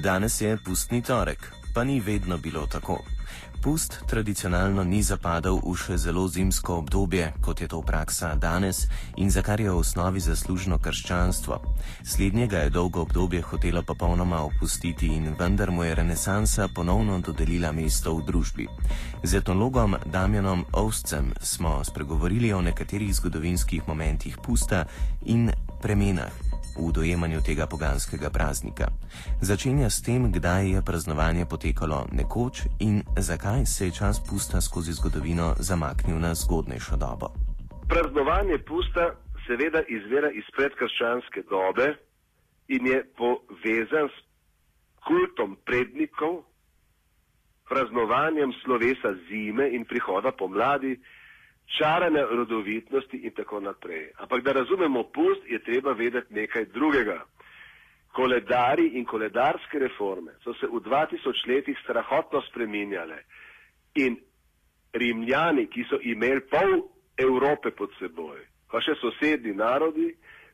Danes je pustni torek, pa ni vedno bilo tako. Pust tradicionalno ni zapadal v še zelo zimsko obdobje, kot je to praksa danes in za kar je v osnovi zaslužno krščanstvo. Slednjega je dolgo obdobje hotelo popolnoma opustiti in vendar mu je renesansa ponovno dodelila mesto v družbi. Z etnologom Damjanom Ovscem smo spregovorili o nekaterih zgodovinskih momentih pusta in premenah v dojemanju tega poganskega praznika. Začenja s tem, kdaj je praznovanje potekalo nekoč in zakaj se je čas pusta skozi zgodovino zamaknil na zgodnejšo dobo. Praznovanje pusta seveda izvira iz predkrščanske dobe in je povezan s kultom prednikov, praznovanjem slovesa zime in prihoda pomladi, čarane rodovitnosti in tako naprej. Ampak da razumemo pust, je treba vedeti nekaj drugega. Koledari in koledarske reforme so se v 2000 letih strahotno spreminjale in rimljani, ki so imeli pol Evrope pod seboj, pa še sosedni narodi,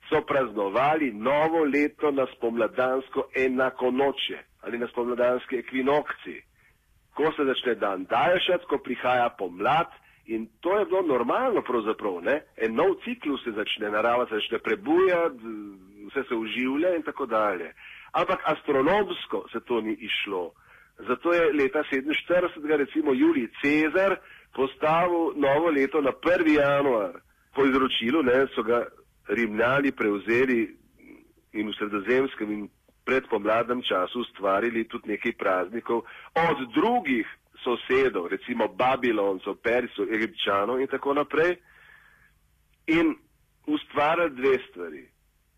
so praznovali novo leto na spomladansko enako noče ali na spomladanski ekvinokci. Ko se začne dan daljšati, ko prihaja pomlad, In to je bilo normalno, pravzaprav. Ne? En nov ciklus se začne, narava se začne prebujati, vse se uživlja in tako dalje. Ampak astronomsko se to ni išlo. Zato je leta 47. recimo Julij Cezar postavil novo leto na 1. januar. Po izročilu ne, so ga rimljani prevzeli in v sredozemskem in predpomladnem času ustvarili tudi nekaj praznikov od drugih sosedov, recimo Babiloncev, Persov, Egipčanov in tako naprej, in ustvarjali dve stvari.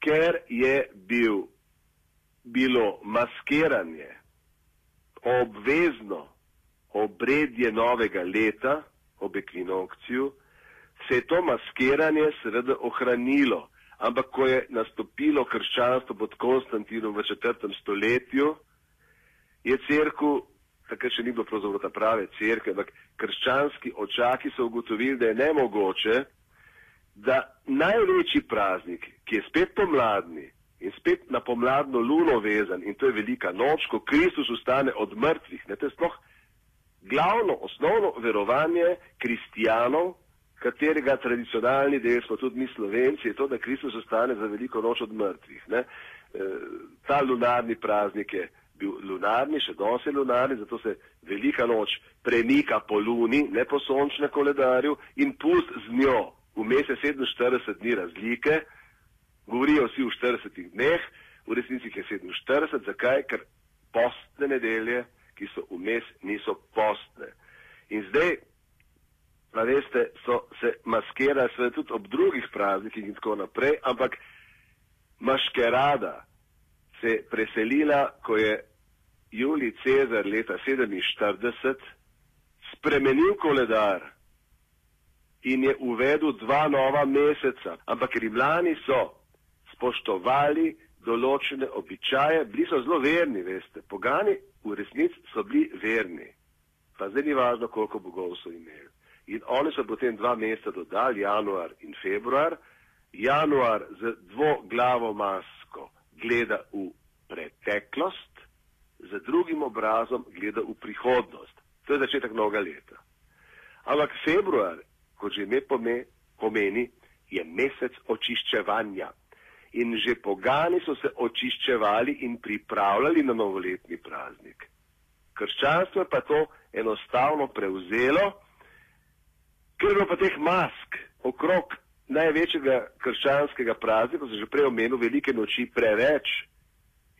Ker je bil, bilo maskiranje obvezno obredje novega leta, ob ekvinokciju, se je to maskiranje seveda ohranilo. Ampak ko je nastopilo krščanstvo pod Konstantinom v četrtem stoletju, je crkva takrat še ni bilo pravzaprav ta prave crkve, ampak krščanski očaki so ugotovili, da je nemogoče, da največji praznik, ki je spet pomladni in spet na pomladno luno vezan, in to je velika noč, ko Kristus ustane od mrtvih, ne, to je sploh glavno, osnovno verovanje kristijanov, katerega tradicionalni del smo tudi mi slovenci, je to, da Kristus ustane za veliko noč od mrtvih. Ne. E, ta lunarni praznik je bil lunarni, še danes je lunarni, zato se velika noč premika po luni, ne po sončnem koledarju in pust z njo. Vmes je 47 dni razlike, govorijo vsi v 40 dneh, v resnici je 47, zakaj? Ker postne nedelje, ki so vmes, niso postne. In zdaj, pa veste, so se maskirali sve tudi ob drugih praznikih in tako naprej, ampak maškerada se je preselila, ko je Julij Cezar leta 47 spremenil koledar in je uvedel dva nova meseca. Ampak rimljani so spoštovali določene običaje, bili so zelo verni, veste. Pogani v resnici so bili verni. Pa zdaj ni važno, koliko bogov so imeli. In oni so potem dva meseca dodali, januar in februar. Januar z dvoglavo masko gleda v preteklost, z drugim obrazom gleda v prihodnost. To je začetek novega leta. Ampak februar, kot že ime pomeni, je mesec očiščevanja. In že pogani so se očiščevali in pripravljali na novoletni praznik. Krščanstvo je pa to enostavno prevzelo, ker je bilo pa teh mask okrog največjega krščanskega praznika, kot sem že prej omenil, velike noči preveč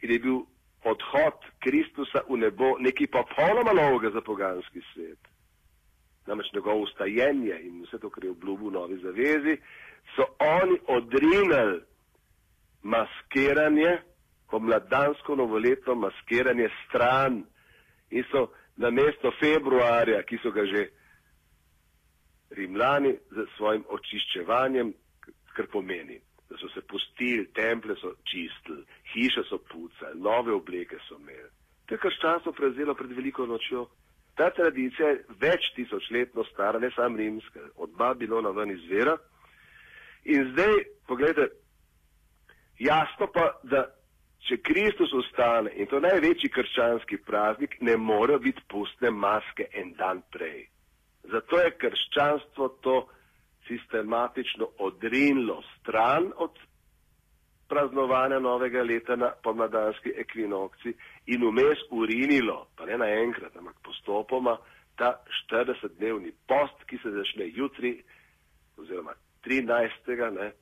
in je bil odhod Kristusa v nebo nekaj popolnoma novega za poganski svet. Namreč njegovo ustajenje in vse to, kar je obljubil v novi zavezi, so oni odrinili maskiranje, pomladansko novoletno maskiranje stran in so na mesto februarja, ki so ga že rimljani z svojim očiščevanjem, kar pomeni da so se pustili, temple so čistili, hiše so pucali, nove obleke so imeli. To je krščanstvo prevzelo pred veliko nočjo. Ta tradicija je več tisočletno stara, ne samo rimska, od Babilona ven izvira. In zdaj, pogledajte, jasno pa, da če Kristus ostane in to največji krščanski praznik, ne more biti pustne maske en dan prej. Zato je krščanstvo to sistematično odrinilo stran od praznovanja novega leta na pomladanski ekvinokci in vmes urinilo, pa ne naenkrat, ampak postopoma, ta 40-dnevni post, ki se začne jutri oziroma 13. Ne,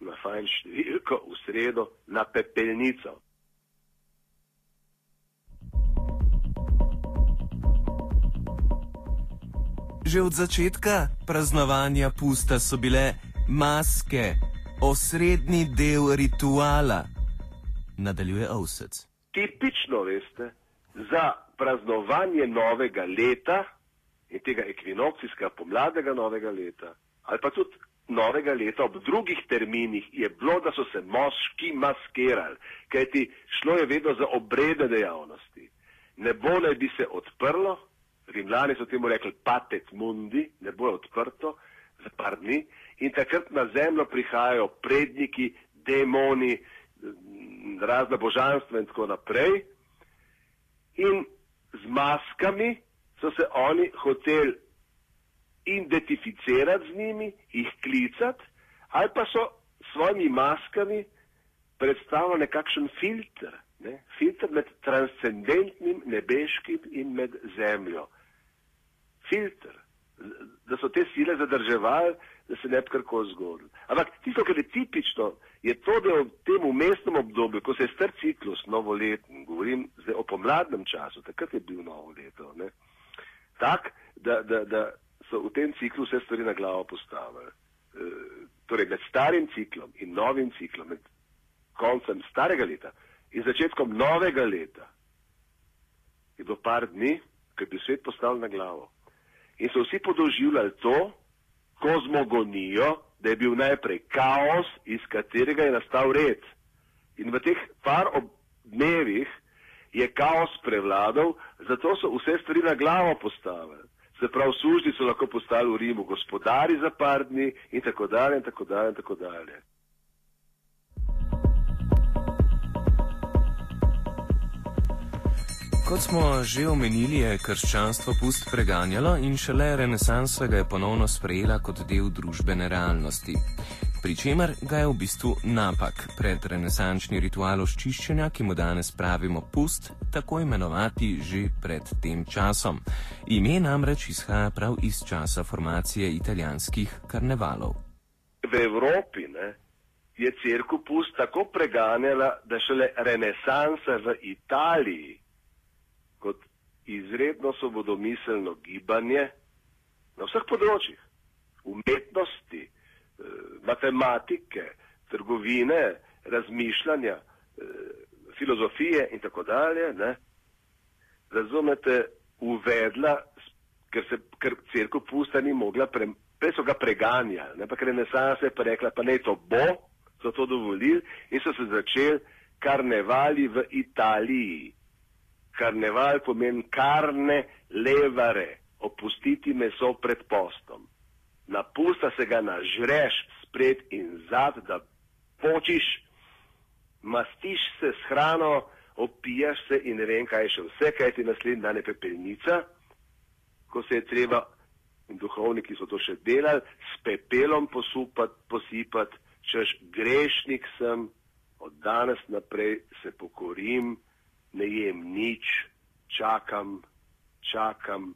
na fajn številko v sredo na pepelnico. Že od začetka praznovanja pusta so bile maske, osrednji del rituala, nadaljuje Ovsec. Tipično, veste, za praznovanje novega leta in tega ekvinokcijskega pomladnega novega leta, ali pa tudi novega leta ob drugih terminih, je bilo, da so se moški maskirali, kajti šlo je vedno za obrede dejavnosti. Nebo naj bi se odprlo, rimljani so temu rekli patet mundi, nebo je odprto za par dni in takrat na zemljo prihajajo predniki, demoni, razna božanstva in tako naprej. In z maskami so se oni hoteli identificirati z njimi, jih klicati, ali pa so s svojimi maskami predstavljali nekakšen filter, ne? filter med transcendentnim nebeškim in med zemljo. Filter, da so te sile zadrževali, da se ne bi karkoli zgodilo. Ampak tisto, kar je tipično, je to, da v tem umestnem obdobju, ko se je star ciklus novoletni, govorim zdaj o pomladnem času, takrat je bil novo leto, ne? tak, da, da, da so v tem ciklu vse stvari na glavo postavili. E, torej, med starim ciklom in novim ciklom, med koncem starega leta in začetkom novega leta, je bilo par dni, ko je bil svet postavljen na glavo. In so vsi podoživljali to kozmogonijo, da je bil najprej kaos, iz katerega je nastal red. In v teh par dnevih je kaos prevladal, zato so vse stvari na glavo postavili. Se pravi, službi so lahko postali v Rimu gospodari za par dni in tako dalje in tako dalje in tako dalje. Kot smo že omenili, je krščanstvo pust preganjalo in šele renesansa ga je ponovno sprejela kot del družbene realnosti pri čemer ga je v bistvu napak pred renesančni ritual očiščenja, ki mu danes pravimo pust, tako imenovati že pred tem časom. Ime namreč izhaja prav iz časa formacije italijanskih karnevalov. V Evropi ne, je crkva pust tako preganjala, da šele renesansa v Italiji izredno svobodomiselno gibanje na vseh področjih, umetnosti, Eh, matematike, trgovine, razmišljanja, eh, filozofije in tako dalje, ne, razumete, uvedla, ker se ker crkva pusta ni mogla, pre, prej so ga preganjali, ne, pa renesansa je pa rekla, pa ne to bo, so to dovolili in so se začeli karnevali v Italiji. Karneval pomeni karne levare, opustiti meso pred postom. Napusta se ga nažreš spred in zad, da počiš, mastiš se s hrano, opijaš se in ne vem, kaj še vse, kaj ti naslednji dan je pepelnica, ko se je treba, in duhovniki so to še delali, s pepelom posupati, posipati, češ grešnik sem, od danes naprej se pokorim, ne jem nič, čakam, čakam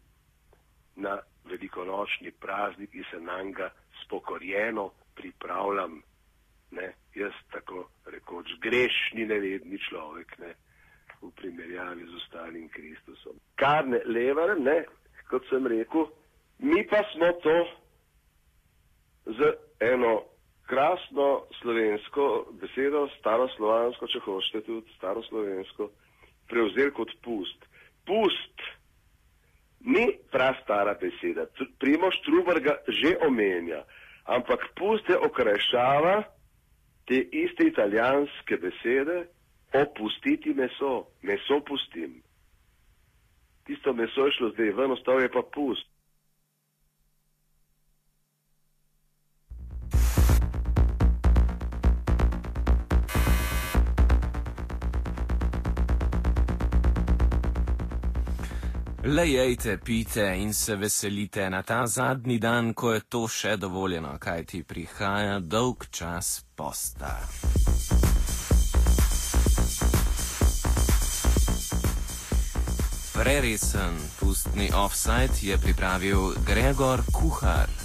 na velikonočni praznik in se na njega spokorjeno pripravljam. Ne, jaz tako rekoč grešni, nevedni človek, ne, v primerjavi z ostalim Kristusom. Kar ne levarem, ne, kot sem rekel, mi pa smo to z eno krasno slovensko besedo, staroslovansko, če hočete tudi staroslovensko, prevzeli kot pust. Pust ni prastara beseda. Primoš Trubar ga že omenja, ampak puste okrajšava te iste italijanske besede opustiti meso, meso pustim. Tisto meso je šlo zdaj ven, ostal je pa pust. Le jejte, pite in se veselite na ta zadnji dan, ko je to še dovoljeno, kaj ti prihaja dolg čas posta. Preresen pustni offside je pripravil Gregor Kuhar.